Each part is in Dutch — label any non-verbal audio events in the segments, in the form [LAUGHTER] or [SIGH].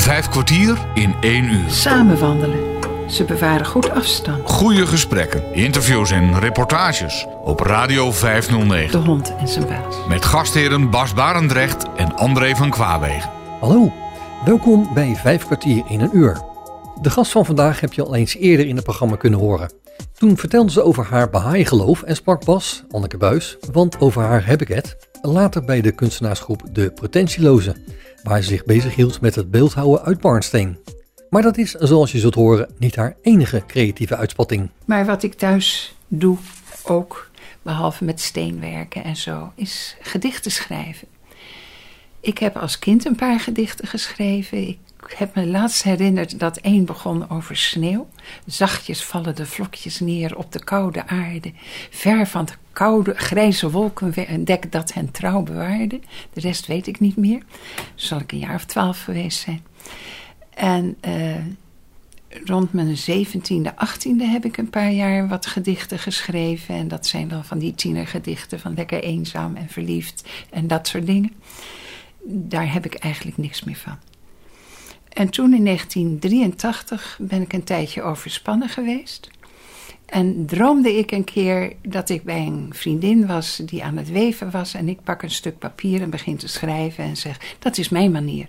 Vijf kwartier in één uur. Samen wandelen. Ze bewaren goed afstand. Goede gesprekken, interviews en reportages op Radio 509. De hond en zijn baas. Met gastheren Bas Barendrecht en André van Kwaabegen. Hallo, welkom bij Vijf kwartier in een uur. De gast van vandaag heb je al eens eerder in het programma kunnen horen. Toen vertelde ze over haar Baha'i-geloof en sprak Bas, Anneke Buis, want over haar heb ik het, later bij de kunstenaarsgroep De Potentielozen, waar ze zich bezighield met het beeldhouwen uit barnsteen. Maar dat is, zoals je zult horen, niet haar enige creatieve uitspatting. Maar wat ik thuis doe ook, behalve met steenwerken en zo, is gedichten schrijven. Ik heb als kind een paar gedichten geschreven. Ik heb me laatst herinnerd dat één begon over sneeuw. Zachtjes vallen de vlokjes neer op de koude aarde. Ver van de koude grijze wolken een dek dat hen trouw bewaarde. De rest weet ik niet meer. Zal ik een jaar of twaalf geweest zijn. En uh, rond mijn zeventiende, achttiende heb ik een paar jaar wat gedichten geschreven. En dat zijn dan van die tienergedichten van lekker eenzaam en verliefd en dat soort dingen. Daar heb ik eigenlijk niks meer van. En toen in 1983 ben ik een tijdje overspannen geweest. En droomde ik een keer dat ik bij een vriendin was die aan het weven was. En ik pak een stuk papier en begin te schrijven en zeg: Dat is mijn manier.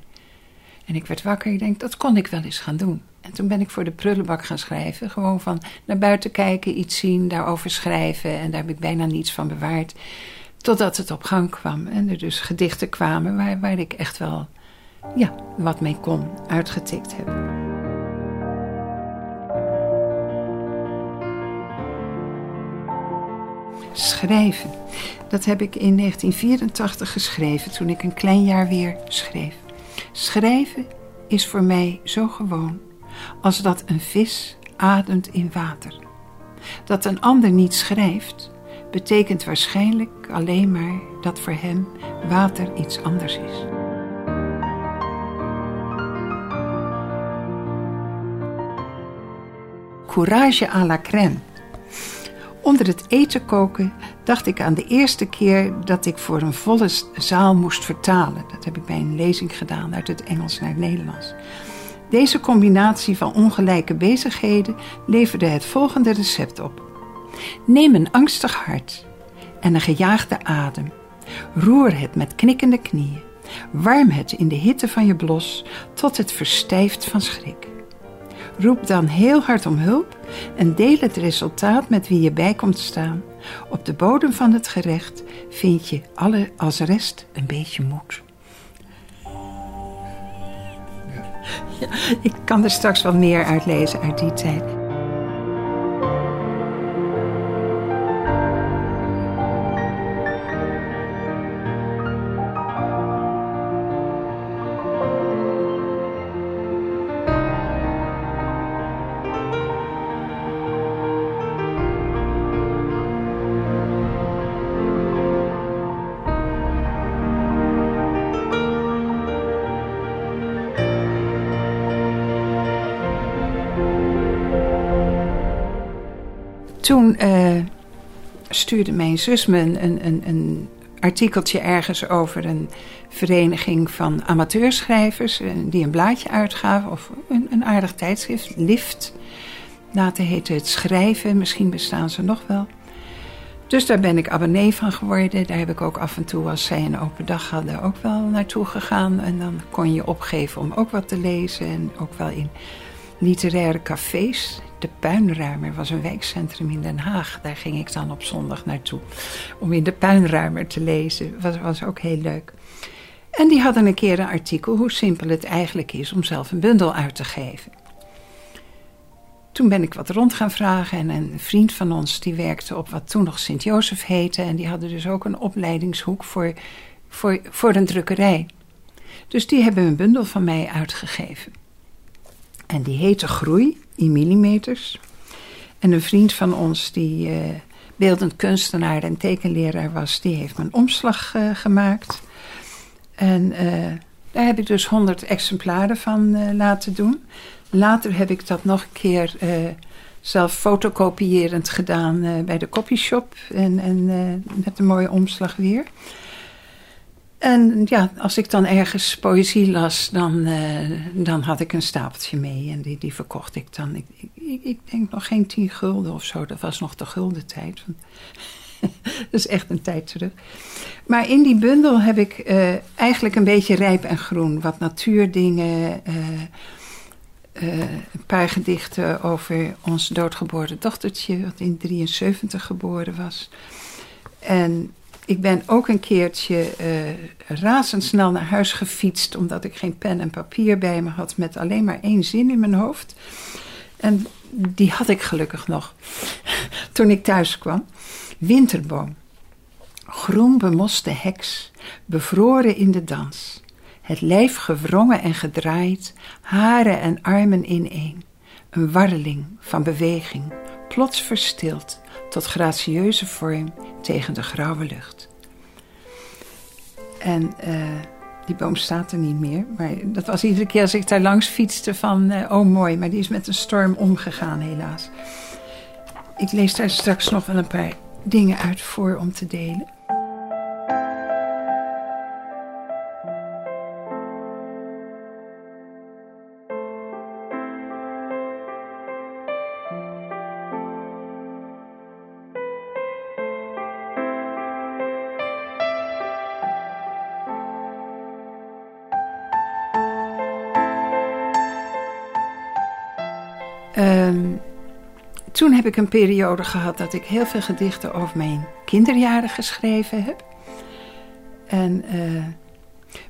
En ik werd wakker. Ik denk: Dat kon ik wel eens gaan doen. En toen ben ik voor de prullenbak gaan schrijven. Gewoon van naar buiten kijken, iets zien, daarover schrijven. En daar heb ik bijna niets van bewaard. Totdat het op gang kwam. En er dus gedichten kwamen waar, waar ik echt wel ja, wat mee kon uitgetikt hebben. Schrijven. Dat heb ik in 1984 geschreven toen ik een klein jaar weer schreef. Schrijven is voor mij zo gewoon als dat een vis ademt in water. Dat een ander niet schrijft, betekent waarschijnlijk alleen maar dat voor hem water iets anders is. Courage à la crème. Onder het eten koken dacht ik aan de eerste keer dat ik voor een volle zaal moest vertalen. Dat heb ik bij een lezing gedaan uit het Engels naar het Nederlands. Deze combinatie van ongelijke bezigheden leverde het volgende recept op. Neem een angstig hart en een gejaagde adem. Roer het met knikkende knieën. Warm het in de hitte van je blos tot het verstijft van schrik. Roep dan heel hard om hulp en deel het resultaat met wie je bij komt staan. Op de bodem van het gerecht vind je alle als rest een beetje moed. Ik kan er straks wel meer uitlezen uit die tijd. Toen uh, stuurde mijn zus me een, een, een, artikeltje ergens over een vereniging van amateurschrijvers. Eh, die een blaadje uitgaven, of een, een aardig tijdschrift, Lift. Later heette het Schrijven, misschien bestaan ze nog wel. Dus daar ben ik abonnee van geworden. Daar heb ik ook af en toe, als zij een open dag hadden, ook wel naartoe gegaan. En dan kon je opgeven om ook wat te lezen. En ook wel in literaire cafés. De Puinruimer was een wijkcentrum in Den Haag. Daar ging ik dan op zondag naartoe om in de Puinruimer te lezen. Dat was, was ook heel leuk. En die hadden een keer een artikel hoe simpel het eigenlijk is om zelf een bundel uit te geven. Toen ben ik wat rond gaan vragen en een vriend van ons die werkte op wat toen nog Sint-Jozef heette. En die hadden dus ook een opleidingshoek voor, voor, voor een drukkerij. Dus die hebben een bundel van mij uitgegeven. En die heette Groei in millimeters. En een vriend van ons die uh, beeldend kunstenaar en tekenleraar was, die heeft mijn omslag uh, gemaakt. En uh, daar heb ik dus 100 exemplaren van laten doen. Later heb ik dat nog een keer zelf fotocopierend gedaan bij de copyshop. En, en met een mooie omslag weer. En ja, als ik dan ergens poëzie las, dan, uh, dan had ik een stapeltje mee. En die, die verkocht ik dan. Ik, ik, ik, denk nog geen tien gulden of zo. Dat was nog de gulden tijd. [LAUGHS] dat is echt een tijd terug. Maar in die bundel heb ik uh, eigenlijk een beetje rijp en groen. Wat natuurdingen. Uh, een paar gedichten over ons doodgeboren dochtertje. Wat in 73 geboren was. En ik ben ook een keertje uh, razendsnel naar huis gefietst, omdat ik geen pen en papier bij me had, met alleen maar één zin in mijn hoofd. En die had ik gelukkig nog [LAUGHS] toen ik thuis kwam. Winterboom. Groen bemoste heks, bevroren in de dans. Het lijf gewrongen en gedraaid, haren en armen ineen. Een warreling van beweging, plots verstild tot gratieuze vorm tegen de grauwe lucht. En uh, die boom staat er niet meer. Maar dat was iedere keer als ik daar langs fietste van... Uh, oh mooi, maar die is met een storm omgegaan helaas. Ik lees daar straks nog wel een paar dingen uit voor om te delen. Heb ik een periode gehad dat ik heel veel gedichten over mijn kinderjaren geschreven heb. En uh,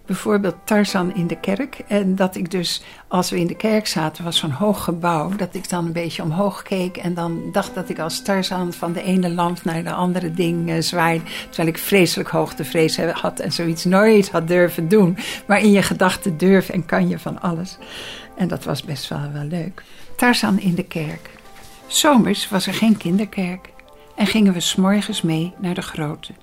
bijvoorbeeld Tarzan in de kerk. En dat ik dus, als we in de kerk zaten, was zo'n hoog gebouw, dat ik dan een beetje omhoog keek en dan dacht dat ik als Tarzan van de ene lamp naar de andere ding uh, zwaaide. Terwijl ik vreselijk hoogtevrees had en zoiets nooit had durven doen. Maar in je gedachten durf en kan je van alles. En dat was best wel, wel leuk. Tarzan in de kerk. Zomers was er geen kinderkerk en gingen we s'morgens mee naar de grote.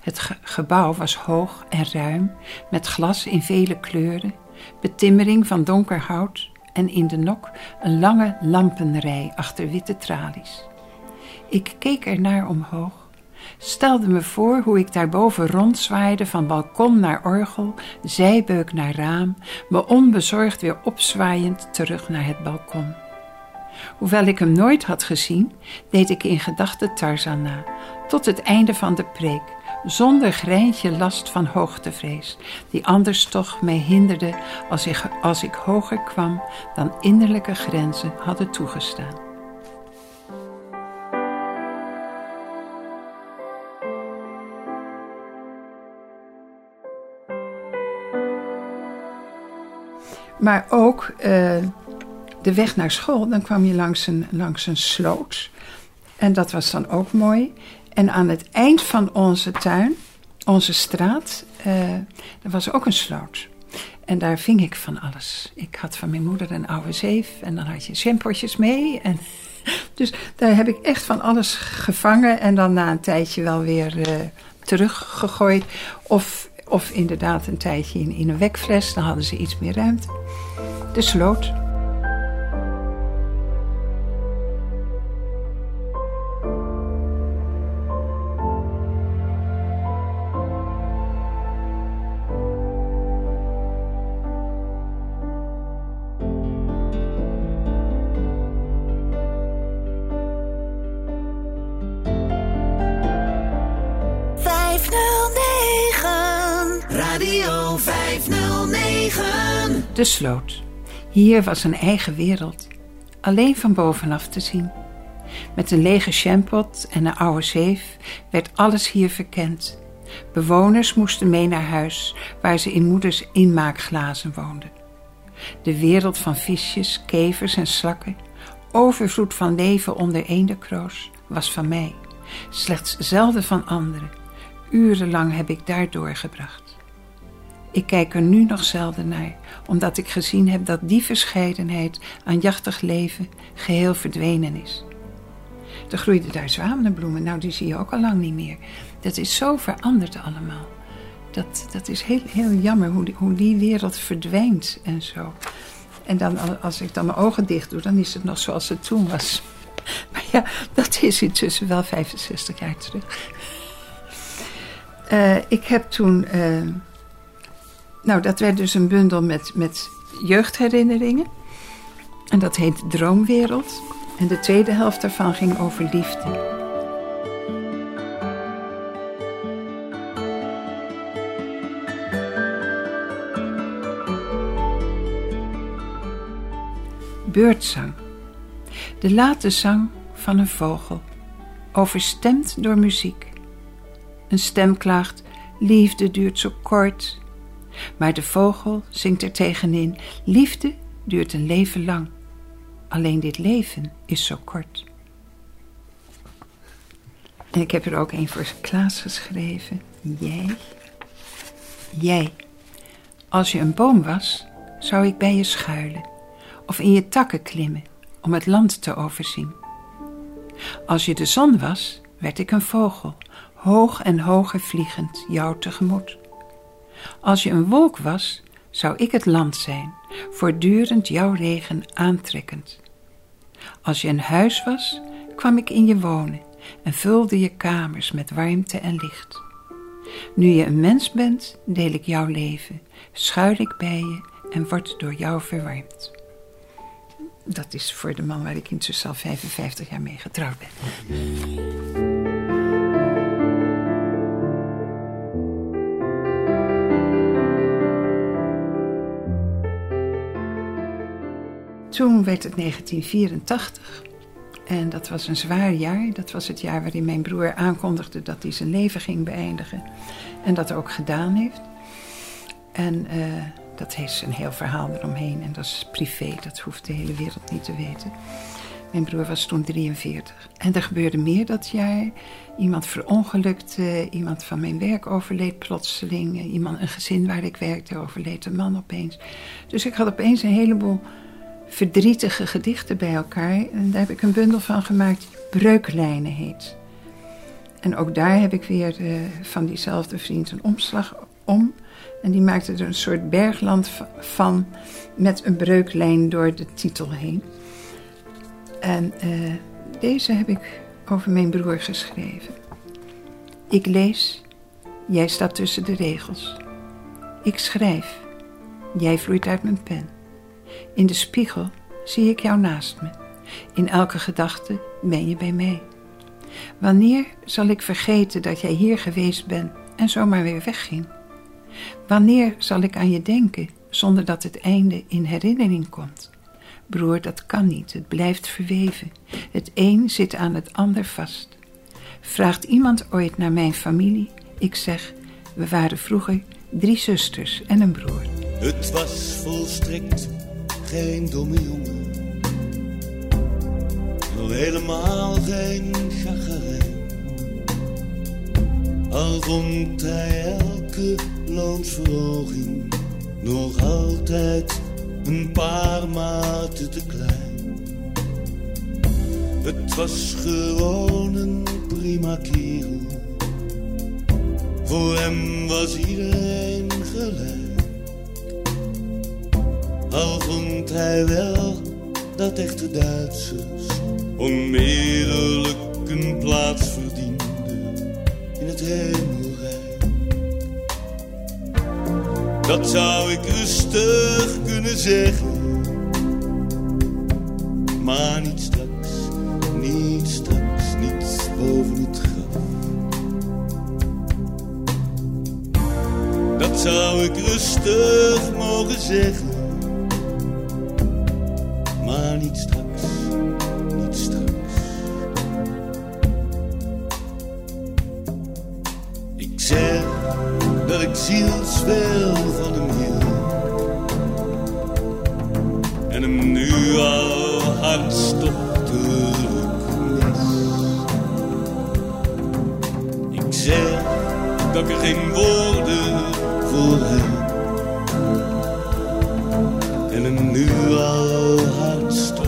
Het gebouw was hoog en ruim, met glas in vele kleuren, betimmering van donker hout en in de nok een lange lampenrij achter witte tralies. Ik keek er naar omhoog, stelde me voor hoe ik daarboven rondzwaaide van balkon naar orgel, zijbeuk naar raam, me onbezorgd weer opzwaaiend terug naar het balkon. Hoewel ik hem nooit had gezien, deed ik in gedachten Tarzan na, tot het einde van de preek, zonder greintje last van hoogtevrees, die anders toch mij hinderde als ik, als ik hoger kwam dan innerlijke grenzen hadden toegestaan. Maar ook uh, de weg naar school, dan kwam je langs een, langs een sloot. En dat was dan ook mooi. En aan het eind van onze tuin, onze straat, uh, er was ook een sloot. En daar ving ik van alles. Ik had van mijn moeder een oude zeef en dan had je shampootjes mee. En [LAUGHS] dus daar heb ik echt van alles gevangen en dan na een tijdje wel weer uh, teruggegooid. Of, of inderdaad een tijdje in, in een wekfles, dan hadden ze iets meer ruimte. De sloot. De sloot. Hier was een eigen wereld, alleen van bovenaf te zien. Met een lege champot en een oude zeef werd alles hier verkend. Bewoners moesten mee naar huis, waar ze in moeders inmaakglazen woonden. De wereld van visjes, kevers en slakken, overvloed van leven onder eendekroos, was van mij. Slechts zelden van anderen. Urenlang heb ik daar doorgebracht. Ik kijk er nu nog zelden naar, omdat ik gezien heb dat die verscheidenheid aan jachtig leven geheel verdwenen is. Er groeiden daar zwanenbloemen, nou die zie je ook al lang niet meer. Dat is zo veranderd allemaal. Dat, dat is heel, heel jammer hoe die, hoe die wereld verdwijnt en zo. En dan als ik dan mijn ogen dicht doe, dan is het nog zoals het toen was. [LAUGHS] Maar ja, dat is intussen wel 65 jaar terug. Uh, ik heb toen uh, Nou, dat werd dus een bundel met, met jeugdherinneringen. En dat heet Droomwereld. En de tweede helft daarvan ging over liefde. Beurtzang. De late zang van een vogel, overstemd door muziek. Een stem klaagt: Liefde duurt zo kort. Maar de vogel zingt er tegenin: Liefde duurt een leven lang. Alleen dit leven is zo kort. En ik heb er ook een voor Klaas geschreven. Jij. Jij. Als je een boom was, zou ik bij je schuilen of in je takken klimmen om het land te overzien. Als je de zon was, werd ik een vogel, hoog en hoger vliegend jou tegemoet. Als je een wolk was, zou ik het land zijn, voortdurend jouw regen aantrekkend. Als je een huis was, kwam ik in je wonen en vulde je kamers met warmte en licht. Nu je een mens bent, deel ik jouw leven, schuil ik bij je en word door jou verwarmd. Dat is voor de man waar ik intussen al 55 jaar mee getrouwd ben. Toen werd het 1984 en dat was een zwaar jaar. Dat was het jaar waarin mijn broer aankondigde dat hij zijn leven ging beëindigen. En dat ook gedaan heeft. En uh, dat heeft een heel verhaal eromheen en dat is privé, dat hoeft de hele wereld niet te weten. Mijn broer was toen 43. En er gebeurde meer dat jaar. Iemand verongelukte, iemand van mijn werk overleed plotseling. Iemand, een gezin waar ik werkte overleed een man opeens. Dus ik had opeens een heleboel verdrietige gedichten bij elkaar. En daar heb ik een bundel van gemaakt die Breuklijnen heet. En ook daar heb ik weer uh, van diezelfde vriend een omslag om. En die maakte er een soort bergland van met een breuklijn door de titel heen. En uh, deze heb ik over mijn broer geschreven. Ik lees, jij staat tussen de regels. Ik schrijf, jij vloeit uit mijn pen. In de spiegel zie ik jou naast me. In elke gedachte ben je bij mij. Wanneer zal ik vergeten dat jij hier geweest bent en zomaar weer wegging? Wanneer zal ik aan je denken zonder dat het einde in herinnering komt? Broer, dat kan niet, het blijft verweven. Het een zit aan het ander vast. Vraagt iemand ooit naar mijn familie? Ik zeg, we waren vroeger drie zusters en een broer. Het was volstrekt geen domme jongen. Nog helemaal geen chagrijn. Al vond hij elke loonsverhoging nog altijd een paar maten te klein. Het was gewoon een prima kerel. Voor hem was iedereen gelijk. Al vond hij wel dat echte Duitsers onmiddellijk een plaats verdienden in het hemel. dat zou ik rustig kunnen zeggen. Maar niet straks, niet straks, niet boven het graf. Dat zou ik rustig mogen zeggen. Zielsveel van hem hield. En hem nu al hartstochtelijk. Ik zeg dat ik er geen woorden voor heb. En hem nu al hartstochtelijk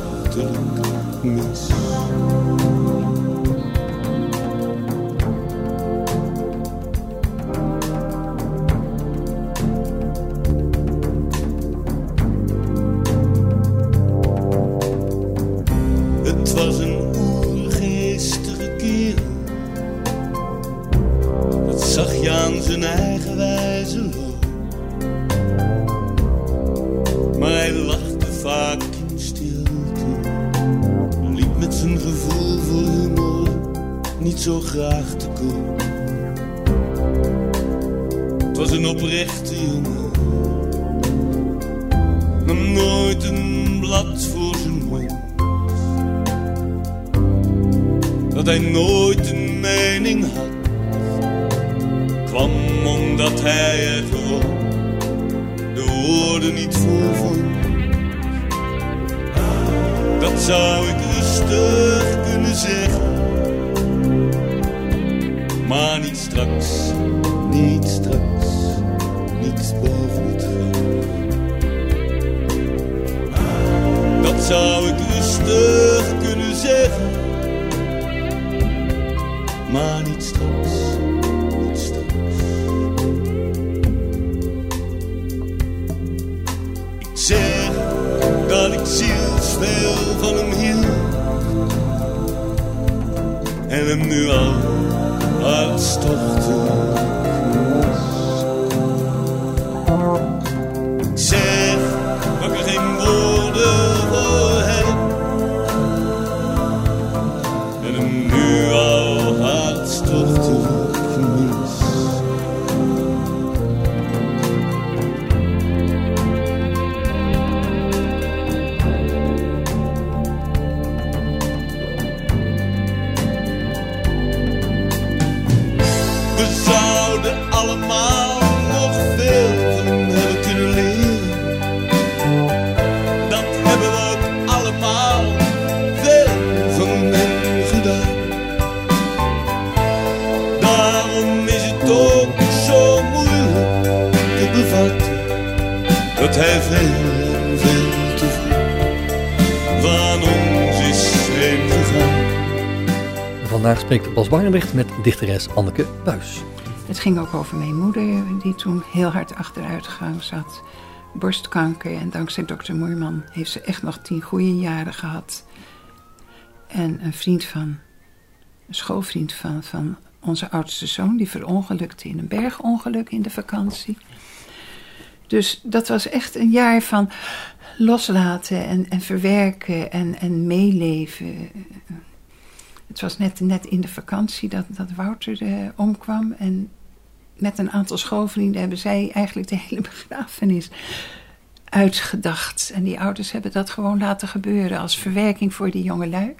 En hem nu al hartstochten Vandaag spreekt Bas Barendrecht met dichteres Anneke Buis. Het ging ook over mijn moeder, die toen heel hard achteruitgang zat. Borstkanker en dankzij dokter Moerman heeft ze echt nog tien goede jaren gehad. En een vriend van, een schoolvriend van, van onze oudste zoon, die verongelukte in een bergongeluk in de vakantie. Dus dat was echt een jaar van loslaten en, en verwerken en, en meeleven. Het was net, net in de vakantie dat, dat Wouter eh, omkwam. En met een aantal schoolvrienden hebben zij eigenlijk de hele [LAUGHS] begrafenis uitgedacht. En die ouders hebben dat gewoon laten gebeuren als verwerking voor die jongelui.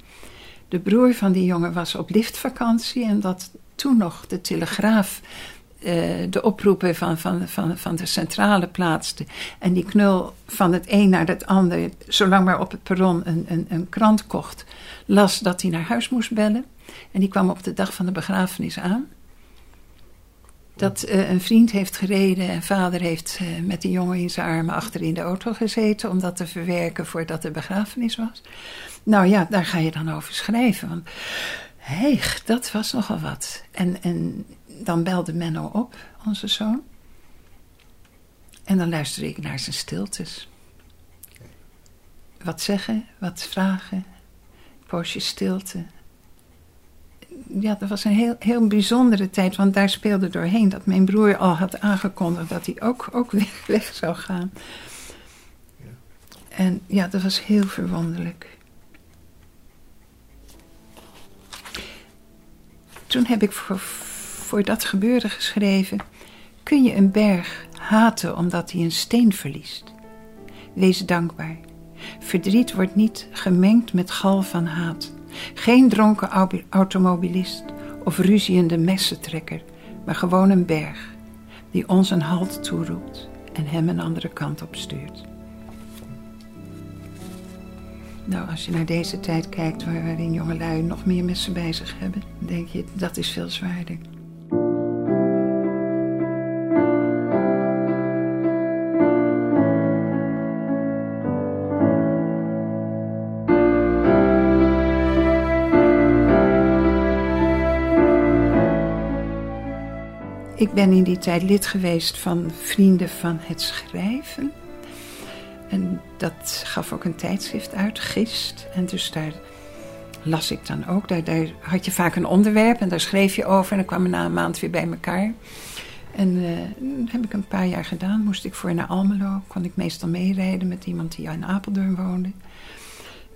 De broer van die jongen was op liftvakantie en dat toen nog de Telegraaf de oproepen van, van, van, van de centrale plaatste. En die knul van het een naar het ander, zolang maar op het perron een, een, een krant kocht, las dat hij naar huis moest bellen. En die kwam op de dag van de begrafenis aan. Dat eh, een vriend heeft gereden en vader heeft eh, met die jongen in zijn armen achter in de auto gezeten om dat te verwerken voordat de begrafenis was. Nou ja, daar ga je dan over schrijven. Want hé, dat was nogal wat. En, en dan belde Menno op, onze zoon. En dan luisterde ik naar zijn stiltes. Wat zeggen, wat vragen, poosje stilte. Ja, dat was een heel, heel bijzondere tijd, want daar speelde doorheen dat mijn broer al had aangekondigd dat hij ook, ook weg, weg zou gaan. En ja, dat was heel verwonderlijk. Toen heb ik voor, voor dat gebeuren geschreven: Kun je een berg haten omdat hij een steen verliest? Wees dankbaar. Verdriet wordt niet gemengd met gal van haat. Geen dronken automobilist of ruziende messentrekker, maar gewoon een berg die ons een halt toeroept en hem een andere kant op stuurt. Nou, als je naar deze tijd kijkt waarin jongelui nog meer messen bij zich hebben, denk je dat is veel zwaarder. Ik ben in die tijd lid geweest van Vrienden van het Schrijven. En dat gaf ook een tijdschrift uit, Gist. En dus daar las ik dan ook. Daar, had je vaak een onderwerp en daar schreef je over. En dan kwamen we na een maand weer bij elkaar. En uh, dat heb ik een paar jaar gedaan. Moest ik voor naar Almelo. Kon ik meestal meerijden met iemand die in Apeldoorn woonde.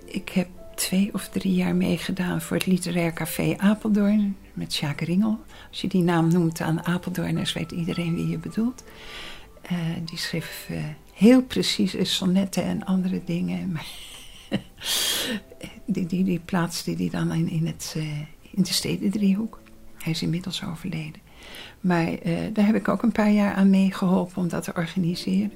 Ik heb twee of drie jaar meegedaan voor het Literair Café Apeldoorn. Met Sjaak Ringel. Als je die naam noemt aan Apeldoorners, weet iedereen wie je bedoelt. Eh, die schreef uh, heel precieze sonnetten en andere dingen. [LAUGHS] Die, die, die plaatste die dan in, in, het, uh, in de stedendriehoek. Hij is inmiddels overleden. Maar daar heb ik ook een paar jaar aan meegeholpen om dat te organiseren.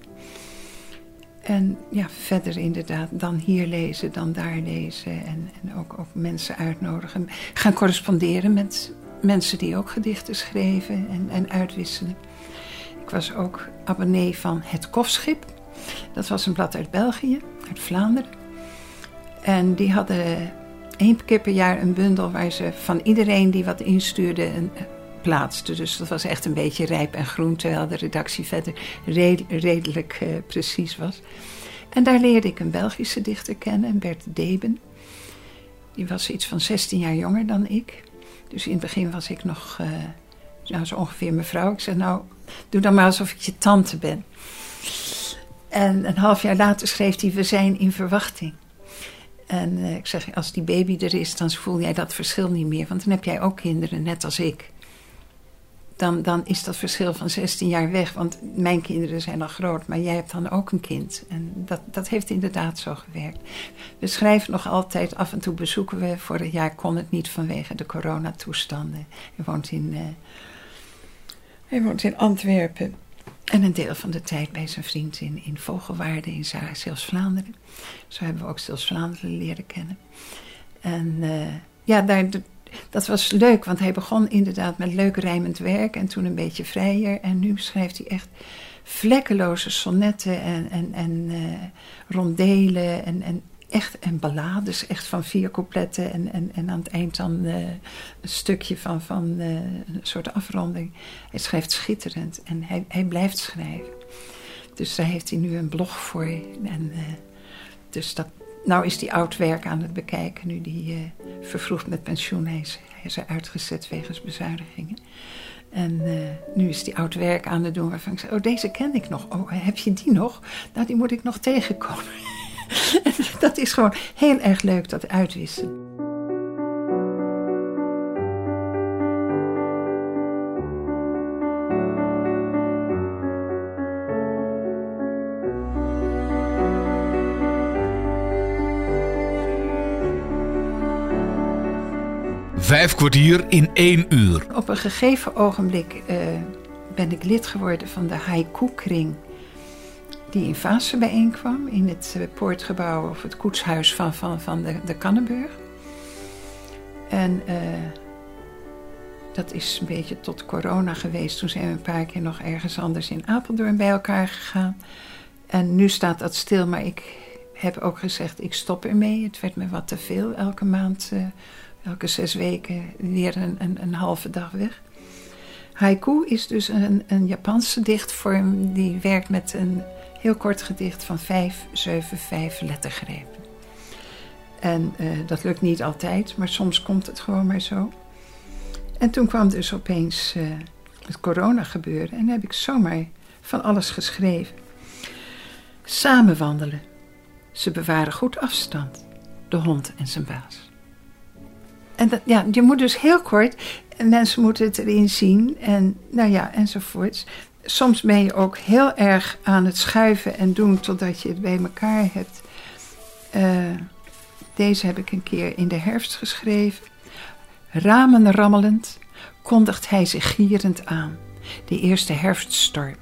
En ja, verder inderdaad, dan hier lezen, dan daar lezen. En, en ook, ook mensen uitnodigen. Gaan corresponderen met mensen die ook gedichten schreven en, en uitwisselen. Ik was ook abonnee van Het Kofschip. Dat was een blad uit België, uit Vlaanderen. En die hadden één keer per jaar een bundel waar ze van iedereen die wat instuurde een, plaatste. Dus dat was echt een beetje rijp en groen, terwijl de redactie verder redelijk uh, precies was. En daar leerde ik een Belgische dichter kennen, Bert Deben. Die was iets van 16 jaar jonger dan ik. Dus in het begin was ik nog uh, nou, zo ongeveer mevrouw. Ik zei, nou, doe dan maar alsof ik je tante ben. En een half jaar later schreef hij, we zijn in verwachting. En uh, ik zeg, als die baby er is, dan voel jij dat verschil niet meer. Want dan heb jij ook kinderen, net als ik dan, dan is dat verschil van 16 jaar weg. Want mijn kinderen zijn al groot, maar jij hebt dan ook een kind. En dat, dat heeft inderdaad zo gewerkt. We schrijven nog altijd, af en toe bezoeken we. Vorig jaar kon het niet vanwege de coronatoestanden. Hij woont in, uh, hij woont in Antwerpen. En een deel van de tijd bij zijn vriend in, in Vogelwaarde in Zeeuws-Vlaanderen. Zo hebben we ook Zeeuws-Vlaanderen leren kennen. En uh, ja, daar, dat was leuk, want hij begon inderdaad met leuk rijmend werk en toen een beetje vrijer. En nu schrijft hij echt vlekkeloze sonnetten en, en, en uh, rondelen en, en echt en ballades, echt van vier coupletten en, en, en aan het eind dan uh, een stukje van, van uh, een soort afronding. Hij schrijft schitterend en hij, hij blijft schrijven. Dus daar heeft hij nu een blog voor. En, dus dat, nou is hij oud werk aan het bekijken, nu die uh, vervroegd met pensioen is. Hij is uitgezet wegens bezuinigingen. En uh, nu is hij oud werk aan het doen waarvan ik zei, oh deze ken ik nog. Oh, heb je die nog? Nou, die moet ik nog tegenkomen. [LAUGHS] dat is gewoon heel erg leuk, dat uitwisselen. Vijf kwartier in één uur. Op een gegeven ogenblik uh, ben ik lid geworden van de haiku-kring. Die in Vaassen bijeenkwam. In het uh, poortgebouw of het koetshuis van, van, van de, de Kannenburg. En uh, dat is een beetje tot corona geweest. Toen zijn we een paar keer nog ergens anders in Apeldoorn bij elkaar gegaan. En nu staat dat stil, maar ik heb ook gezegd, ik stop ermee. Het werd me wat te veel elke maand elke zes weken weer een, een, een halve dag weg. Haiku is dus een, een Japanse dichtvorm die werkt met een heel kort gedicht van vijf, zeven, vijf lettergrepen. En uh, dat lukt niet altijd, maar soms komt het gewoon maar zo. En toen kwam dus opeens uh, het corona gebeuren en heb ik zomaar van alles geschreven. Samen wandelen. Ze bewaren goed afstand, de hond en zijn baas. En ja, je moet dus heel kort, mensen moeten het erin zien en nou ja, enzovoorts. Soms ben je ook heel erg aan het schuiven en doen totdat je het bij elkaar hebt. Uh, deze heb ik een keer in de herfst geschreven. Ramen rammelend kondigt hij zich gierend aan. De eerste herfststorm.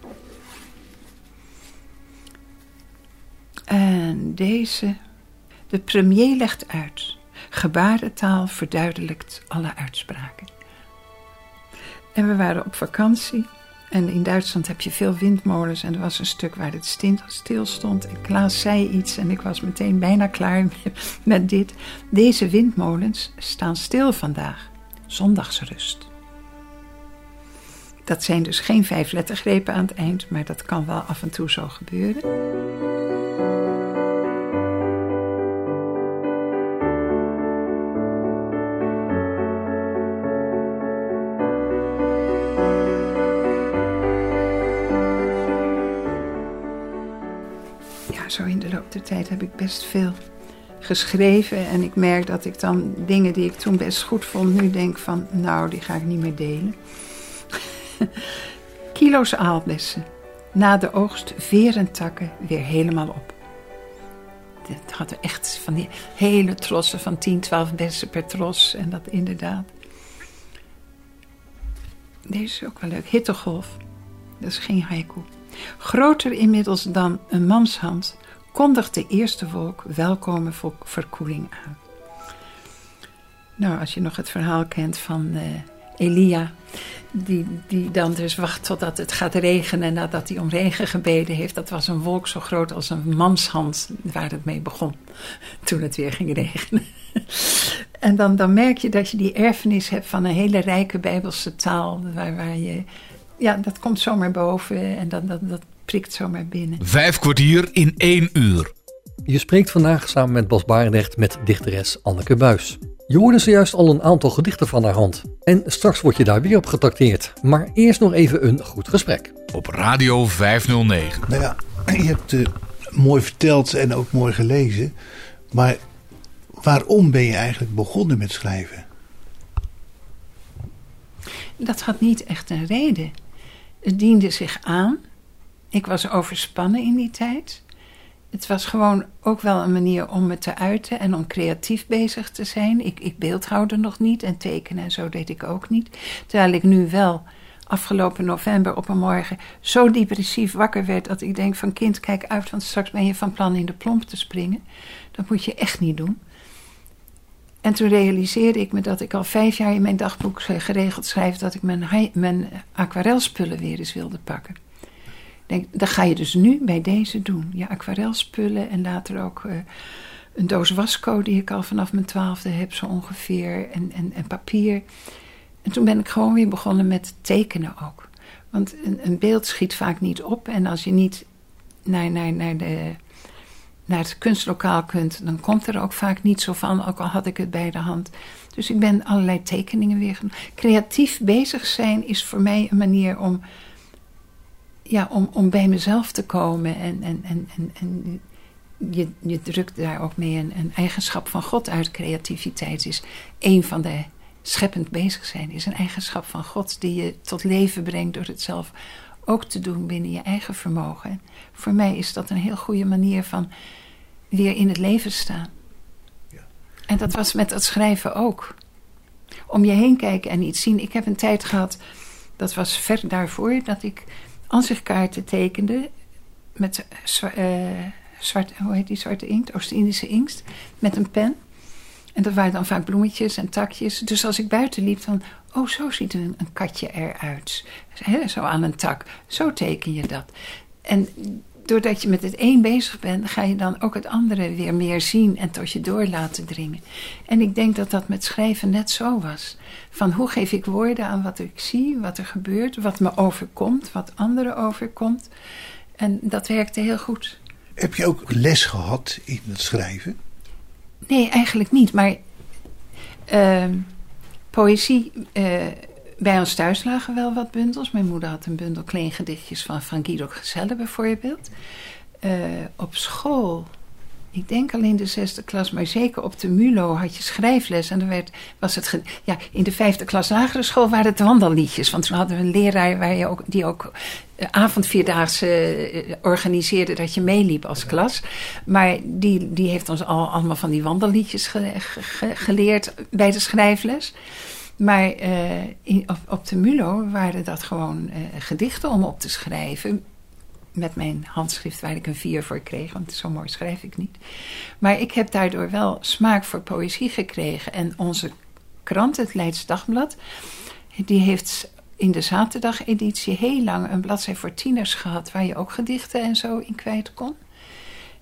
En deze. De premier legt uit. Gebarentaal verduidelijkt alle uitspraken. En we waren op vakantie. En in Duitsland heb je veel windmolens. En er was een stuk waar het stil stond. En Klaas zei iets en ik was meteen bijna klaar [LAUGHS] met dit. Deze windmolens staan stil vandaag. Zondagsrust. Dat zijn dus geen vijf lettergrepen aan het eind, maar dat kan wel af en toe zo gebeuren. Zo in de loop der tijd heb ik best veel geschreven. En ik merk dat ik dan dingen die ik toen best goed vond, nu denk van, nou, die ga ik niet meer delen. [LAUGHS] Kilo's aalbessen. Na de oogst veren takken weer helemaal op. Het hadden echt van die hele trossen van 10, 12 bessen per tros. En dat inderdaad. Deze is ook wel leuk. Hittegolf. Dat is geen haiku. Groter inmiddels dan een manshand kondigt de eerste wolk welkome verkoeling aan. Nou, als je nog het verhaal kent van uh, Elia, die, die dan dus wacht totdat het gaat regenen en nadat hij om regen gebeden heeft. Dat was een wolk zo groot als een manshand waar het mee begon, [LAUGHS] toen het weer ging regenen. [LAUGHS] En dan, dan merk je dat je die erfenis hebt van een hele rijke Bijbelse taal, waar, waar je, ja, dat komt zomaar boven en dat, dat, dat prikt zomaar binnen. Vijf kwartier in één uur. Je spreekt vandaag samen met Bas Barendrecht met dichteres Anneke Buis. Je hoorde zojuist al een aantal gedichten van haar hand. En straks word je daar weer op getrakteerd. Maar eerst nog even een goed gesprek. Op Radio 509. Nou ja, je hebt uh, mooi verteld en ook mooi gelezen. Maar waarom ben je eigenlijk begonnen met schrijven? Dat had niet echt een reden. Het diende zich aan. Ik was overspannen in die tijd. Het was gewoon ook wel een manier om me te uiten en om creatief bezig te zijn. Ik, ik nog niet en tekenen en zo deed ik ook niet. Terwijl ik nu wel afgelopen november op een morgen zo depressief wakker werd dat ik denk van kind kijk uit want straks ben je van plan in de plomp te springen. Dat moet je echt niet doen. En toen realiseerde ik me dat ik al vijf jaar in mijn dagboek geregeld schrijf dat ik mijn, mijn aquarelspullen weer eens wilde pakken. Denk, dat ga je dus nu bij deze doen. Je aquarelspullen en later ook uh, een doos wasco die ik al vanaf mijn twaalfde heb, zo ongeveer. En, en, en papier. En toen ben ik gewoon weer begonnen met tekenen ook. Want een, een beeld schiet vaak niet op. En als je niet naar, naar, naar, de, naar het kunstlokaal kunt, dan komt er ook vaak niet zo van. Ook al had ik het bij de hand. Dus ik ben allerlei tekeningen weer. Creatief bezig zijn is voor mij een manier om ja, om, om bij mezelf te komen. En, en, en, en, en je, je drukt daar ook mee een, een eigenschap van God uit. Creativiteit is een van de scheppend bezig zijn, is een eigenschap van God die je tot leven brengt door het zelf ook te doen binnen je eigen vermogen. Voor mij is dat een heel goede manier van weer in het leven staan. Ja. En dat was met het schrijven ook. Om je heen kijken en iets zien. Ik heb een tijd gehad, dat was ver daarvoor, dat ik ansichtkaarten tekende met uh, zwart, hoe heet die zwarte inkt? Oost-Indische inkt. Met een pen. En dat waren dan vaak bloemetjes en takjes. Dus als ik buiten liep, van, oh, zo ziet een, een katje eruit. zo aan een tak. Zo teken je dat. En doordat je met het een bezig bent, ga je dan ook het andere weer meer zien en tot je door laten dringen. En ik denk dat dat met schrijven net zo was. Van hoe geef ik woorden aan wat ik zie, wat er gebeurt, wat me overkomt, wat anderen overkomt. En dat werkte heel goed. Heb je ook les gehad in het schrijven? Nee, eigenlijk niet. Maar uh, poëzie. Uh, bij ons thuis lagen wel wat bundels. Mijn moeder had een bundel kleingedichtjes van, van Guido Gezelle bijvoorbeeld. Uh, op school, ik denk al in de zesde klas, maar zeker op de MULO had je schrijfles. En dan werd, was het, ja, in de vijfde klas lagere school waren het wandelliedjes. Want toen hadden we een leraar waar je ook, die ook uh, avondvierdaagse uh, organiseerde dat je meeliep als klas. Maar die, die heeft ons al, allemaal van die wandelliedjes ge, ge, geleerd bij de schrijfles. Maar in, op, op, de MULO waren dat gewoon uh, gedichten om op te schrijven. Met mijn handschrift waar ik een vier voor kreeg, want zo mooi schrijf ik niet. Maar ik heb daardoor wel smaak voor poëzie gekregen. En onze krant, het Leids Dagblad, die heeft in de zaterdageditie heel lang een bladzij voor tieners gehad... waar je ook gedichten en zo in kwijt kon.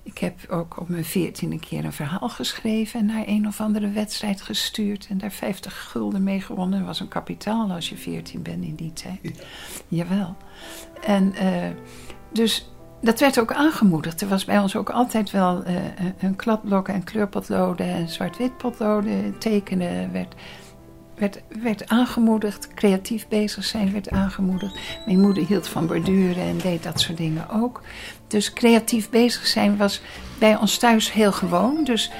Ik heb ook op mijn veertiende keer een verhaal geschreven en naar een of andere wedstrijd gestuurd en daar 50 gulden mee gewonnen. Dat was een kapitaal als je 14 bent in die tijd. Jawel. En uh, dus dat werd ook aangemoedigd. Er was bij ons ook altijd wel uh, een kladblok en kleurpotloden en zwart-wit potloden tekenen werd werd, werd aangemoedigd. Creatief bezig zijn werd aangemoedigd. Mijn moeder hield van borduren en deed dat soort dingen ook. Dus creatief bezig zijn was bij ons thuis heel gewoon. Dus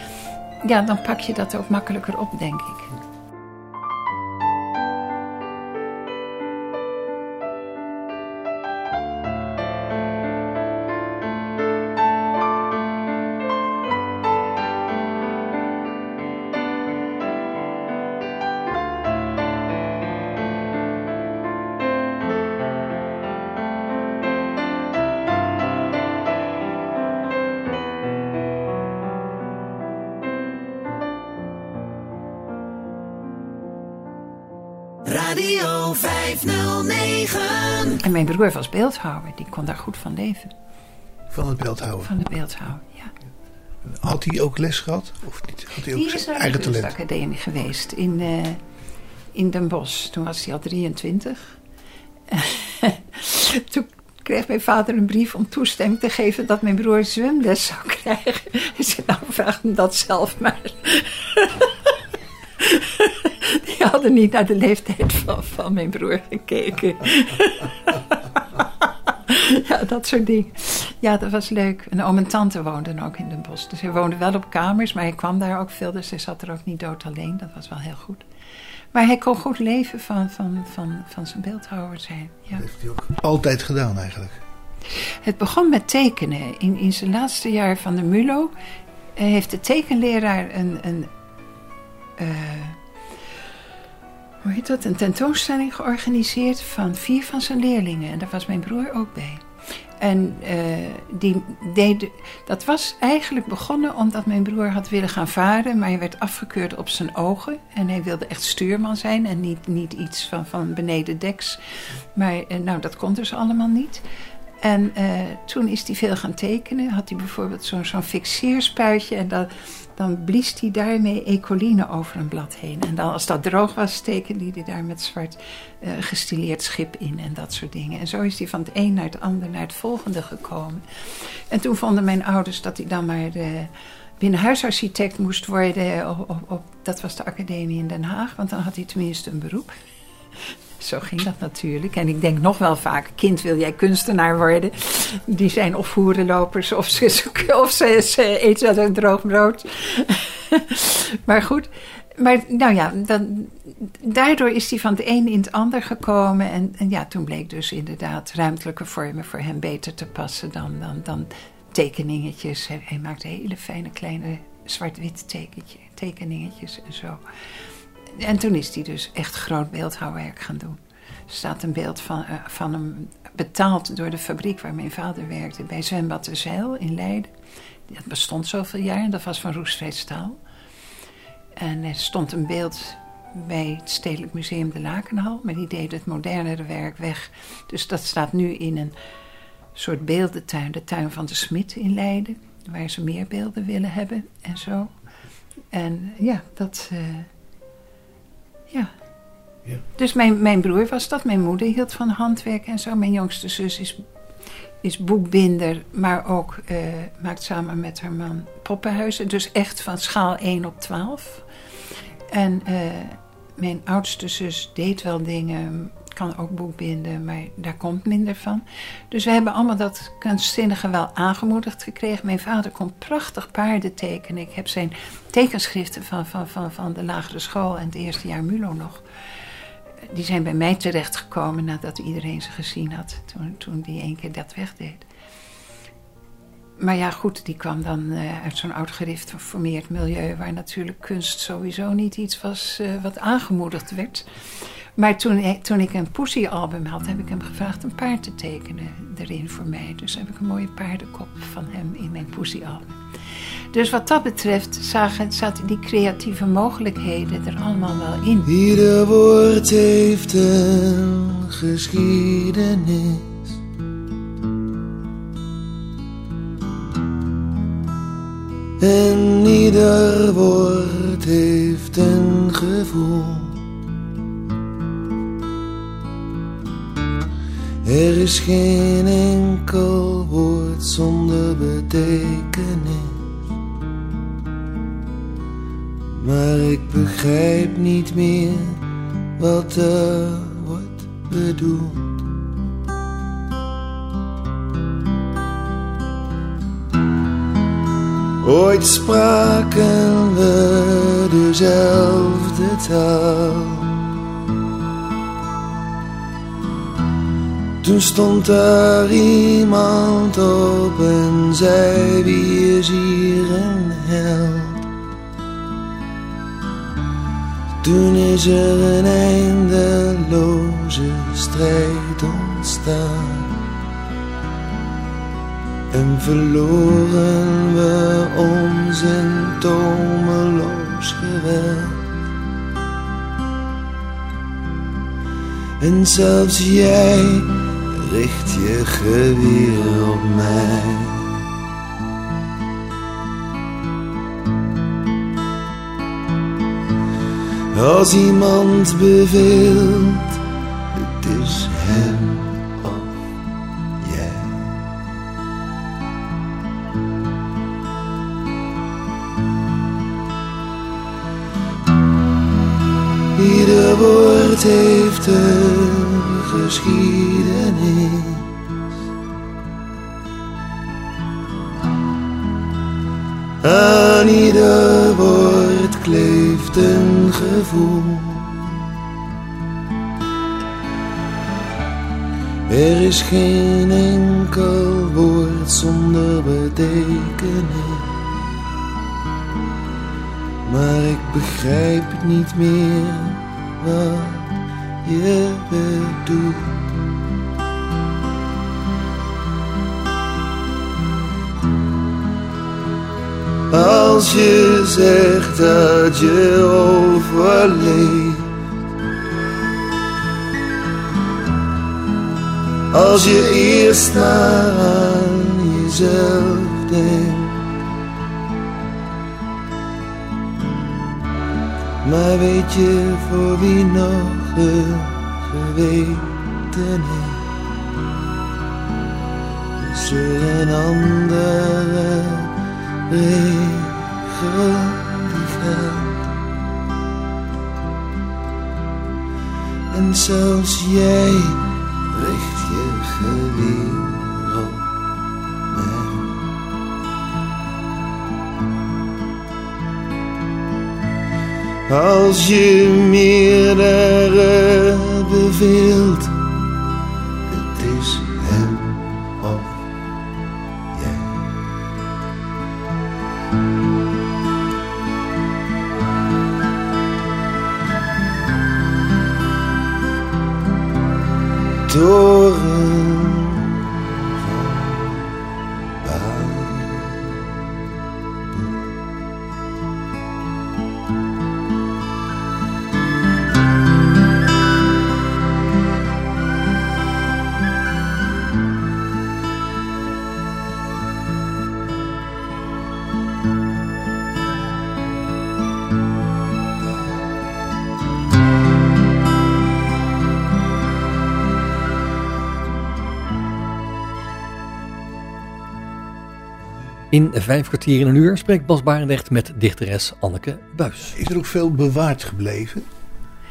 ja, dan pak je dat ook makkelijker op, denk ik. Radio 509. En mijn broer was beeldhouwer, die kon daar goed van leven. Van het beeldhouden. Van de beeldhouwer, ja. Had hij ook les gehad? Of niet? Had hij ook Die is zijn eigen talent? kunstacademie geweest in, eh, in Den Bosch. Toen was hij al 23. [LAUGHS] Toen kreeg mijn vader een brief om toestemming te geven dat mijn broer zwemles zou krijgen. [LAUGHS] Hij zei, nou vraag hem dat zelf maar. [LAUGHS] Die [LAUGHS] hadden niet naar de leeftijd van, van mijn broer gekeken. [LAUGHS] ja, dat soort dingen. Ja, dat was leuk. En oom en tante woonden ook in Den Bosch. Dus hij woonde wel op kamers, maar hij kwam daar ook veel. Dus hij zat er ook niet dood alleen. Dat was wel heel goed. Maar hij kon goed leven van, van, van, van zijn beeldhouwer zijn. Ja. Dat heeft hij ook altijd gedaan eigenlijk. Het begon met tekenen. In, in zijn laatste jaar van de MULO eh, heeft de tekenleraar een, een eh, hoe heet dat, een tentoonstelling georganiseerd van vier van zijn leerlingen. En daar was mijn broer ook bij. En eh, die deed, dat was eigenlijk begonnen omdat mijn broer had willen gaan varen, maar hij werd afgekeurd op zijn ogen. En hij wilde echt stuurman zijn en niet, niet iets van, van beneden deks. Maar eh, nou, dat kon dus allemaal niet. En eh, toen is hij veel gaan tekenen. Had hij bijvoorbeeld zo'n zo'n fixeerspuitje en dan, dan blies hij daarmee ecoline over een blad heen. En dan als dat droog was, tekende hij daar met zwart eh, gestileerd schip in en dat soort dingen. En zo is hij van het een naar het ander naar het volgende gekomen. En toen vonden mijn ouders dat hij dan maar de binnenhuisarchitect moest worden. Op, dat was de academie in Den Haag, want dan had hij tenminste een beroep. Zo ging dat natuurlijk. En ik denk nog wel vaak, kind wil jij kunstenaar worden. Die zijn of voerenlopers of ze, of ze, eten uit een droog brood. [LAUGHS] maar goed, maar nou ja, dan, daardoor is hij van het een in het ander gekomen. En, en ja, toen bleek dus inderdaad ruimtelijke vormen voor hem beter te passen dan, dan, dan tekeningetjes. Hij, hij maakte hele fijne kleine zwart-wit tekeningetjes en zo. En toen is hij dus echt groot beeldhouwwerk gaan doen. Er staat een beeld van, uh, van hem betaald door de fabriek waar mijn vader werkte bij Zwembad de Zeil in Leiden. Dat bestond zoveel jaar en dat was van Roestvrij Staal. En er stond een beeld bij het Stedelijk Museum de Lakenhal, maar die deed het modernere werk weg. Dus dat staat nu in een soort beeldentuin, de tuin van de Smit in Leiden, waar ze meer beelden willen hebben en zo. En ja, dat. Uh, ja. Ja. Dus mijn, mijn broer was dat. Mijn moeder hield van handwerk en zo. Mijn jongste zus is, is boekbinder, maar ook uh, maakt samen met haar man poppenhuizen. Dus echt van schaal 1 op 12. En uh, mijn oudste zus deed wel dingen, kan ook boekbinden, maar daar komt minder van. Dus we hebben allemaal dat kunstzinnige wel aangemoedigd gekregen. Mijn vader kon prachtig paarden tekenen. Ik heb zijn tekenschriften van, van, van, van de lagere school en het eerste jaar MULO nog. Die zijn bij mij terechtgekomen nadat iedereen ze gezien had. Toen, toen die één keer dat wegdeed. Maar ja, goed, die kwam dan uh, uit zo'n oud gereformeerd milieu... waar natuurlijk kunst sowieso niet iets was uh, wat aangemoedigd werd. Maar toen, toen ik een Poesie-album had, heb ik hem gevraagd een paard te tekenen erin voor mij. Dus heb ik een mooie paardenkop van hem in mijn Poesie-album. Dus wat dat betreft zaten die creatieve mogelijkheden er allemaal wel in. Ieder woord heeft een geschiedenis. En ieder woord heeft een gevoel. Er is geen enkel woord zonder betekenis. Maar ik begrijp niet meer wat er wordt bedoeld. Ooit spraken we dezelfde taal. Toen stond er iemand op en zei wie is hier een held. Toen is er een eindeloze strijd ontstaan. En verloren we ons in tomeloos geweld. En zelfs jij richt je geweer op mij. Als iemand beveelt, het is hem of jij. Ieder woord heeft een geschiedenis. Aan ieder woord kleeft een gevoel. Er is geen enkel woord zonder betekenis. Maar ik begrijp niet meer wat je bedoelt. Als je zegt dat je overleeft. Als je eerst aan jezelf denkt. Maar weet je voor wie nog een geweten? Is er een andere regel die geldt? En zelfs jij richt je geweer op. Als je meerdere beveelt, In vijf kwartier in een uur spreekt Bas Barendrecht met dichteres Anneke Buis. Is er ook veel bewaard gebleven?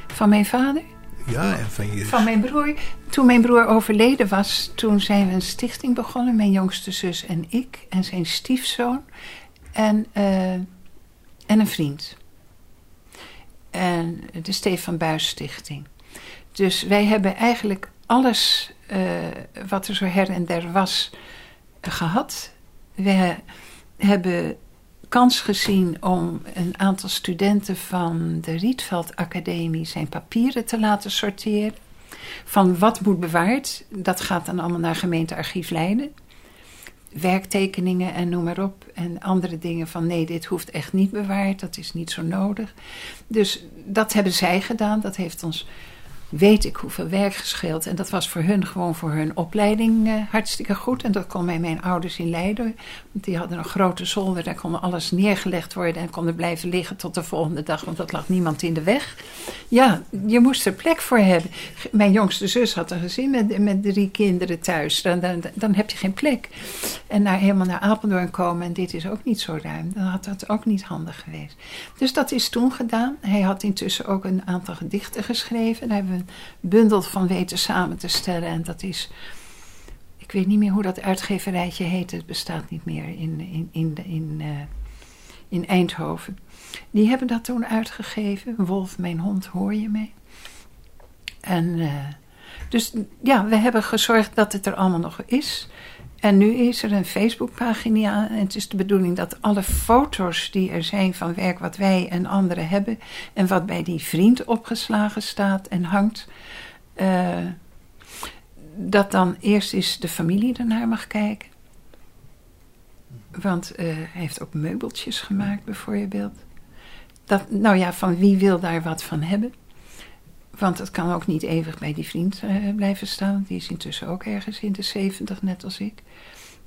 Van mijn vader? Ja, en van je... Van mijn broer. Toen mijn broer overleden was, toen zijn we een stichting begonnen. Mijn jongste zus en ik. En zijn stiefzoon. En, eh, en een vriend. En de Stefan Buis Stichting. Dus wij hebben eigenlijk alles eh, wat er zo her en der was eh, gehad. We hebben kans gezien om een aantal studenten van de Rietveld Academie zijn papieren te laten sorteren. Van wat moet bewaard, dat gaat dan allemaal naar gemeentearchief Leiden. Werktekeningen en noem maar op. En andere dingen van nee, dit hoeft echt niet bewaard, dat is niet zo nodig. Dus dat hebben zij gedaan, dat heeft ons weet ik hoeveel werk gescheeld. En dat was voor hun gewoon voor hun opleiding eh, hartstikke goed. En dat kon bij mijn ouders in Leiden. Want die hadden een grote zolder. Daar kon alles neergelegd worden. En konden blijven liggen tot de volgende dag. Want dat lag niemand in de weg. Ja, je moest er plek voor hebben. Mijn jongste zus had een gezin met, met drie kinderen thuis. Dan, dan, dan heb je geen plek. En naar, helemaal naar Apeldoorn komen. En dit is ook niet zo ruim. Dan had dat ook niet handig geweest. Dus dat is toen gedaan. Hij had intussen ook een aantal gedichten geschreven. Daar hebben we een bundel van weten samen te stellen. En dat is, ik weet niet meer hoe dat uitgeverijtje heet. Het bestaat niet meer in, in, in, in, uh, in Eindhoven. Die hebben dat toen uitgegeven. Wolf, mijn hond, hoor je mee? En eh, dus ja, we hebben gezorgd dat het er allemaal nog is. En nu is er een Facebookpagina. En het is de bedoeling dat alle foto's die er zijn van werk wat wij en anderen hebben. En wat bij die vriend opgeslagen staat en hangt. eh, dat dan eerst eens de familie ernaar mag kijken. Want eh, hij heeft ook meubeltjes gemaakt, bijvoorbeeld. Dat, nou ja, van wie wil daar wat van hebben? Want het kan ook niet eeuwig bij die vriend eh, blijven staan. Die is intussen ook ergens in de zeventig, net als ik.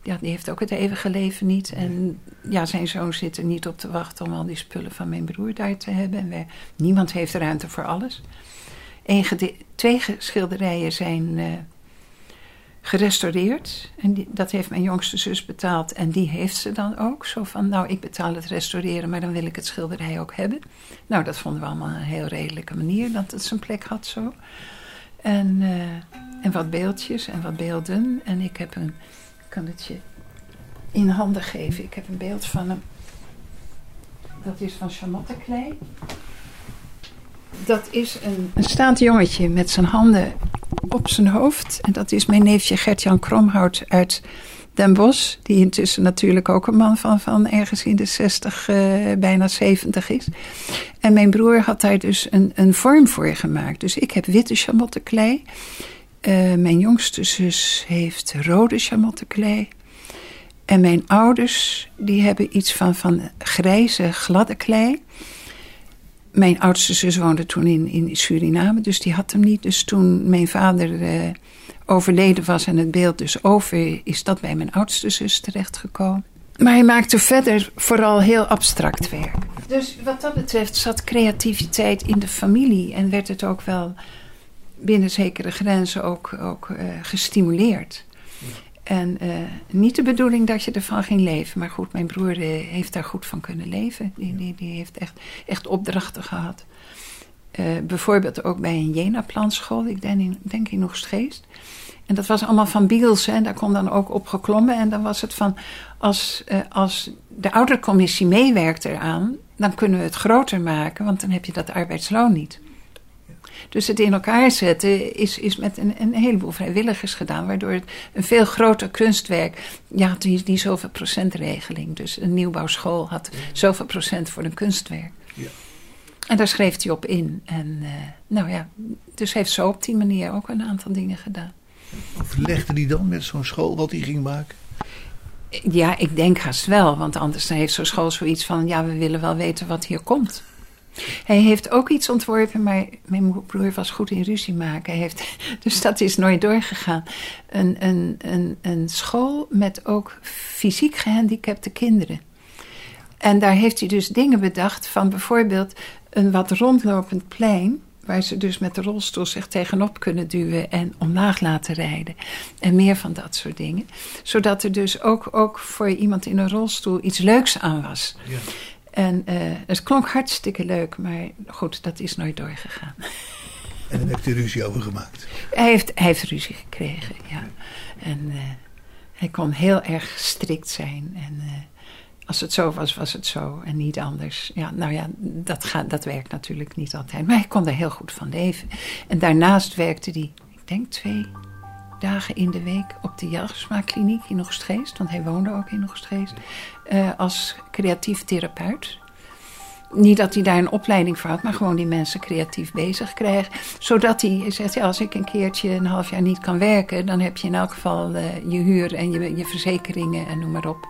Ja, die heeft ook het eeuwige leven niet. En ja, zijn zoon zit er niet op te wachten om al die spullen van mijn broer daar te hebben. En wij, niemand heeft ruimte voor alles. Eén twee schilderijen zijn eh, gerestaureerd. En die, dat heeft mijn jongste zus betaald. En die heeft ze dan ook. Zo van, nou, ik betaal het restaureren, maar dan wil ik het schilderij ook hebben. Nou, dat vonden we allemaal een heel redelijke manier, dat het zijn plek had zo. En, eh, en wat beeldjes en wat beelden. En ik heb een, ik kan het je in handen geven. Ik heb een beeld van hem. Dat is van Charlotte Klei. Dat is een, een staand jongetje met zijn handen op zijn hoofd. En dat is mijn neefje Gert-Jan Kromhout uit Den Bosch. Die intussen natuurlijk ook een man van, van ergens in de 60, eh, bijna 70 is. En mijn broer had daar dus een, een vorm voor gemaakt. Dus ik heb witte chamotteklei. Eh mijn jongste zus heeft rode chamotteklei. En mijn ouders, die hebben iets van, van grijze, gladde klei. Mijn oudste zus woonde toen in, in Suriname, dus die had hem niet. Dus toen mijn vader eh, overleden was en het beeld dus over, is dat bij mijn oudste zus terechtgekomen. Maar hij maakte verder vooral heel abstract werk. Dus wat dat betreft zat creativiteit in de familie en werd het ook wel binnen zekere grenzen ook, ook eh, gestimuleerd. En eh, niet de bedoeling dat je ervan ging leven. Maar goed, mijn broer eh, heeft daar goed van kunnen leven. Die, die, die heeft echt, echt opdrachten gehad. Eh, bijvoorbeeld ook bij een Jena-planschool. Ik denk in, denk in. En dat was allemaal van Biels. En daar kon dan ook op geklommen. En dan was het van, als, als de oudercommissie meewerkt eraan... dan kunnen we het groter maken. Want dan heb je dat arbeidsloon niet. Dus het in elkaar zetten is, is met een, een heleboel vrijwilligers gedaan, waardoor het een veel groter kunstwerk. Ja, die, die zoveel procentregeling. Dus een nieuwbouwschool had zoveel procent voor een kunstwerk. Ja. En daar schreef hij op in. En eh, nou ja, dus heeft zo op die manier ook een aantal dingen gedaan. Overlegde hij dan met zo'n school wat hij ging maken? Ja, ik denk haast wel, want anders heeft zo'n school zoiets van: ja, we willen wel weten wat hier komt. Hij heeft ook iets ontworpen, maar mijn broer was goed in ruzie maken. Heeft, [LAUGHS] dus dat is nooit doorgegaan. Een, een, een, een school met ook fysiek gehandicapte kinderen. En daar heeft hij dus dingen bedacht van bijvoorbeeld een wat rondlopend plein. Waar ze dus met de rolstoel zich tegenop kunnen duwen en omlaag laten rijden. En meer van dat soort dingen. Zodat er dus ook, ook voor iemand in een rolstoel iets leuks aan was. Ja. En eh, het klonk hartstikke leuk, maar goed, dat is nooit doorgegaan. En daar heeft hij ruzie over gemaakt. Hij heeft, hij heeft ruzie gekregen, ja. En eh, hij kon heel erg strikt zijn. En eh, als het zo was, was het zo en niet anders. Ja, nou ja, dat, gaat, dat werkt natuurlijk niet altijd. Maar hij kon er heel goed van leven. En daarnaast werkte hij, ik denk twee dagen in de week op de Jelgersma-kliniek in Oegstgeest. Want hij woonde ook in Oegstgeest. eh, als creatief therapeut. Niet dat hij daar een opleiding voor had, maar gewoon die mensen creatief bezig krijgen. Zodat hij zegt, ja, als ik een keertje een half jaar niet kan werken... dan heb je in elk geval eh, je huur en je, je verzekeringen en noem maar op.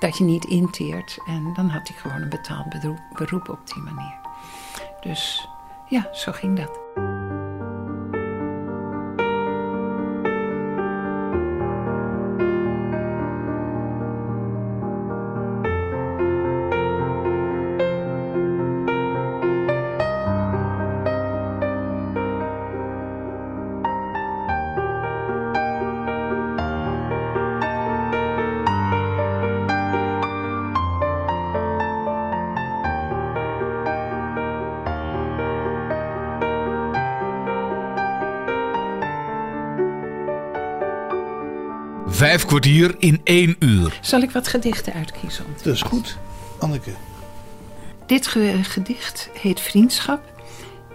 Dat je niet inteert. En dan had hij gewoon een betaald beroep op die manier. Dus ja, zo ging dat. Vijf kwartier in één uur. Zal ik wat gedichten uitkiezen? Dat is goed. Anneke, Dit ge- gedicht heet Vriendschap.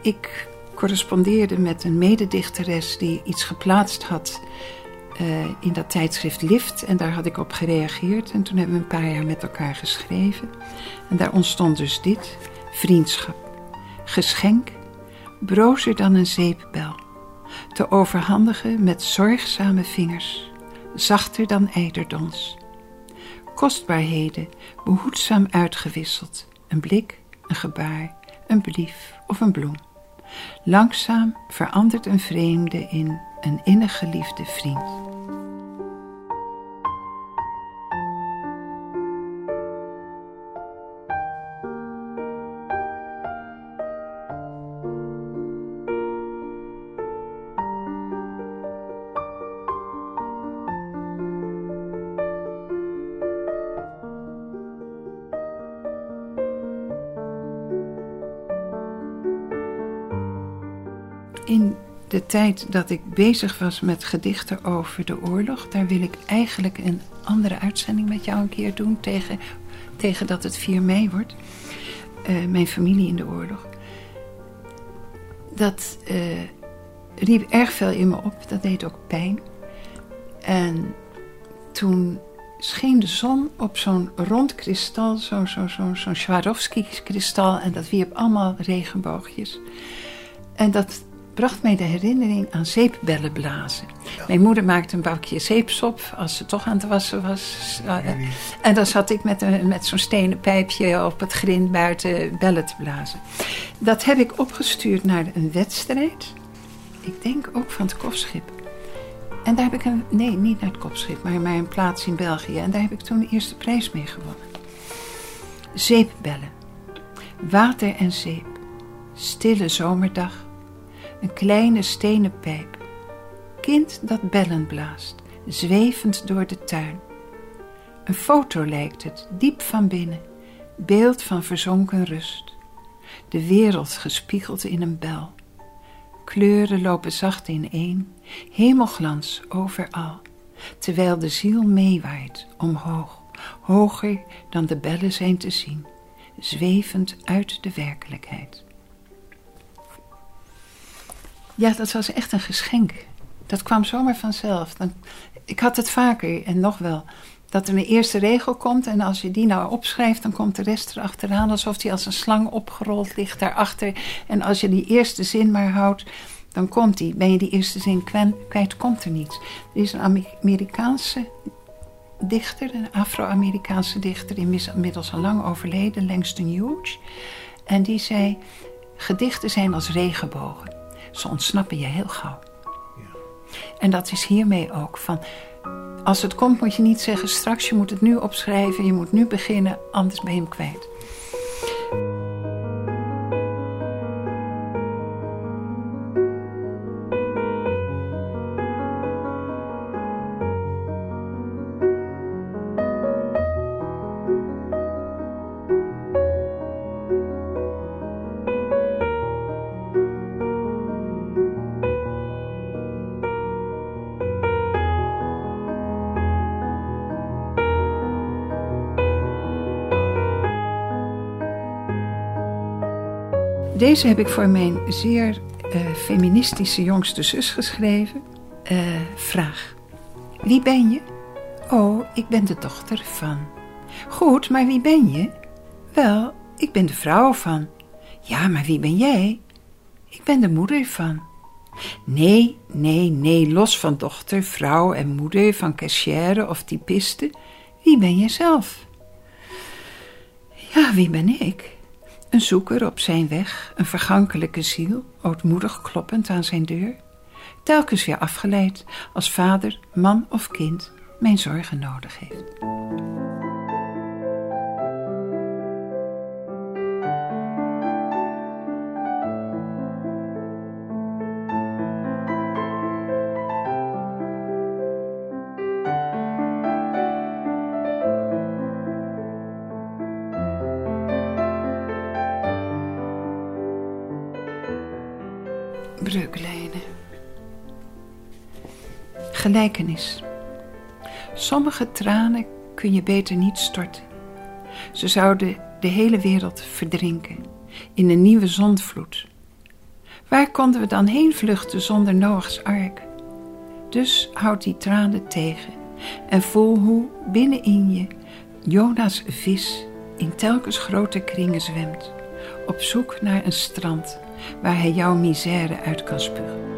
Ik correspondeerde met een mededichteres die iets geplaatst had eh, in dat tijdschrift Lift. En daar had ik op gereageerd. En toen hebben we een paar jaar met elkaar geschreven. En daar ontstond dus dit: Vriendschap. Geschenk, brozer dan een zeepbel. Te overhandigen met zorgzame vingers, zachter dan eiderdons. Kostbaarheden, behoedzaam uitgewisseld. Een blik, een gebaar, een brief of een bloem. Langzaam verandert een vreemde in een innig geliefde vriend. Tijd dat ik bezig was met gedichten over de oorlog, daar wil ik eigenlijk een andere uitzending met jou een keer doen tegen, tegen dat het 4 mei wordt. Eh, mijn familie in de oorlog. Dat eh, riep erg veel in me op, dat deed ook pijn. En toen scheen de zon op zo'n rond kristal, zo'n zo, zo, zo'n Swarovski-kristal, en dat wierp allemaal regenboogjes. En dat bracht mij de herinnering aan zeepbellen blazen. Mijn moeder maakte een bakje zeepsop als ze toch aan het wassen was. En dan zat ik met, een, met zo'n stenen pijpje op het grind buiten bellen te blazen. Dat heb ik opgestuurd naar een wedstrijd. Ik denk ook van het kofschip. En daar heb ik een, nee, niet naar het kopschip, maar naar een plaats in België. En daar heb ik toen de eerste prijs mee gewonnen. Zeepbellen. Water en zeep. Stille zomerdag. Een kleine stenen pijp. Kind dat bellen blaast, zwevend door de tuin. Een foto lijkt het, diep van binnen. Beeld van verzonken rust. De wereld gespiegeld in een bel. Kleuren lopen zacht ineen, hemelglans overal, terwijl de ziel meewaait omhoog, hoger dan de bellen zijn te zien, zwevend uit de werkelijkheid. Ja, dat was echt een geschenk. Dat kwam zomaar vanzelf. Dan, ik had het vaker en nog wel. Dat er een eerste regel komt en als je die nou opschrijft, dan komt de rest erachteraan alsof die als een slang opgerold ligt daarachter. En als je die eerste zin maar houdt, dan komt die. Ben je die eerste zin kwijt, komt er niets. Er is een Amerikaanse dichter, een Afro-Amerikaanse dichter, inmiddels al lang overleden, Langston Hughes. En die zei: Gedichten zijn als regenbogen. Ze ontsnappen je heel gauw. Ja. En dat is hiermee ook van. Als het komt, moet je niet zeggen straks, je moet het nu opschrijven, je moet nu beginnen, anders ben je hem kwijt. Deze heb ik voor mijn zeer uh, feministische jongste zus geschreven. Uh, vraag. Wie ben je? Oh, ik ben de dochter van. Goed, maar wie ben je? Wel, ik ben de vrouw van. Ja, maar wie ben jij? Ik ben de moeder van. Nee, nee, nee, los van dochter, vrouw en moeder, van cachère of typiste. Wie ben jij zelf? Ja, wie ben ik? Een zoeker op zijn weg, een vergankelijke ziel, ootmoedig kloppend aan zijn deur. Telkens weer afgeleid als vader, man of kind mijn zorgen nodig heeft. Gelijkenis. Sommige tranen kun je beter niet storten. Ze zouden de hele wereld verdrinken in een nieuwe zondvloed. Waar konden we dan heen vluchten zonder Noachs ark? Dus houd die tranen tegen en voel hoe binnenin je Jona's vis in telkens grote kringen zwemt, op zoek naar een strand waar hij jouw misère uit kan spugen.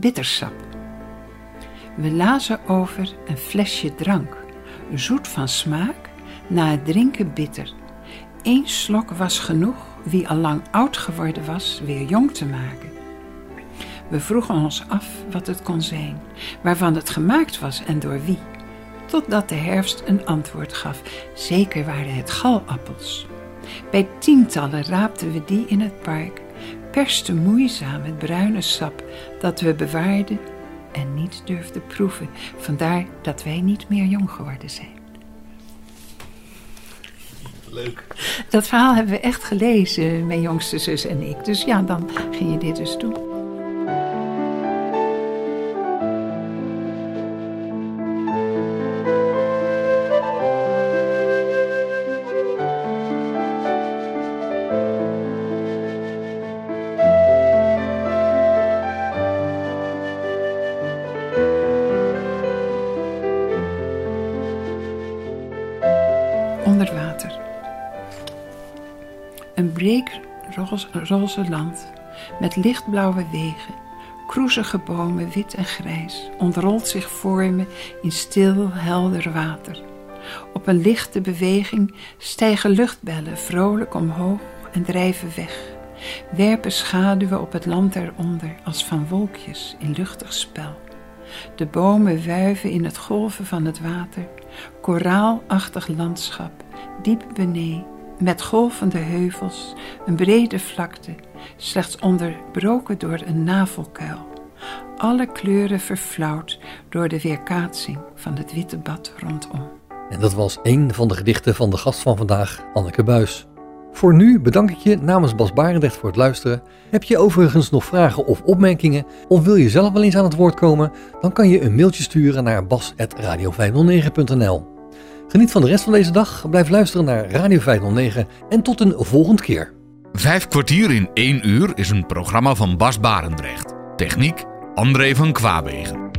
Bittersap. We lazen over een flesje drank, zoet van smaak, na het drinken bitter. Eén slok was genoeg wie al lang oud geworden was weer jong te maken. We vroegen ons af wat het kon zijn, waarvan het gemaakt was en door wie. Totdat de herfst een antwoord gaf. Zeker waren het galappels. Bij tientallen raapten we die in het park, persten moeizaam het bruine sap dat we bewaarden en niet durfden proeven. Vandaar dat wij niet meer jong geworden zijn. Leuk. Dat verhaal hebben we echt gelezen, mijn jongste zus en ik. Dus ja, dan ging je dit dus doen. Onder water. Een breekroze land met lichtblauwe wegen, kroezige bomen, wit en grijs, ontrolt zich voor me in stil, helder water. Op een lichte beweging stijgen luchtbellen vrolijk omhoog en drijven weg, werpen schaduwen op het land eronder als van wolkjes in luchtig spel. De bomen wuiven in het golven van het water, koraalachtig landschap, diep benee, met golvende heuvels, een brede vlakte, slechts onderbroken door een navelkuil. Alle kleuren verflauwd door de weerkaatsing van het witte bad rondom. En dat was een van de gedichten van de gast van vandaag, Anneke Buis. Voor nu bedank ik je namens Bas Barendrecht voor het luisteren. Heb je overigens nog vragen of opmerkingen of wil je zelf wel eens aan het woord komen? Dan kan je een mailtje sturen naar bas.radio509.nl Geniet van de rest van deze dag, blijf luisteren naar Radio 509 en tot een volgende keer. Vijf kwartier in één uur is een programma van Bas Barendrecht. Techniek André van Kwaabegen.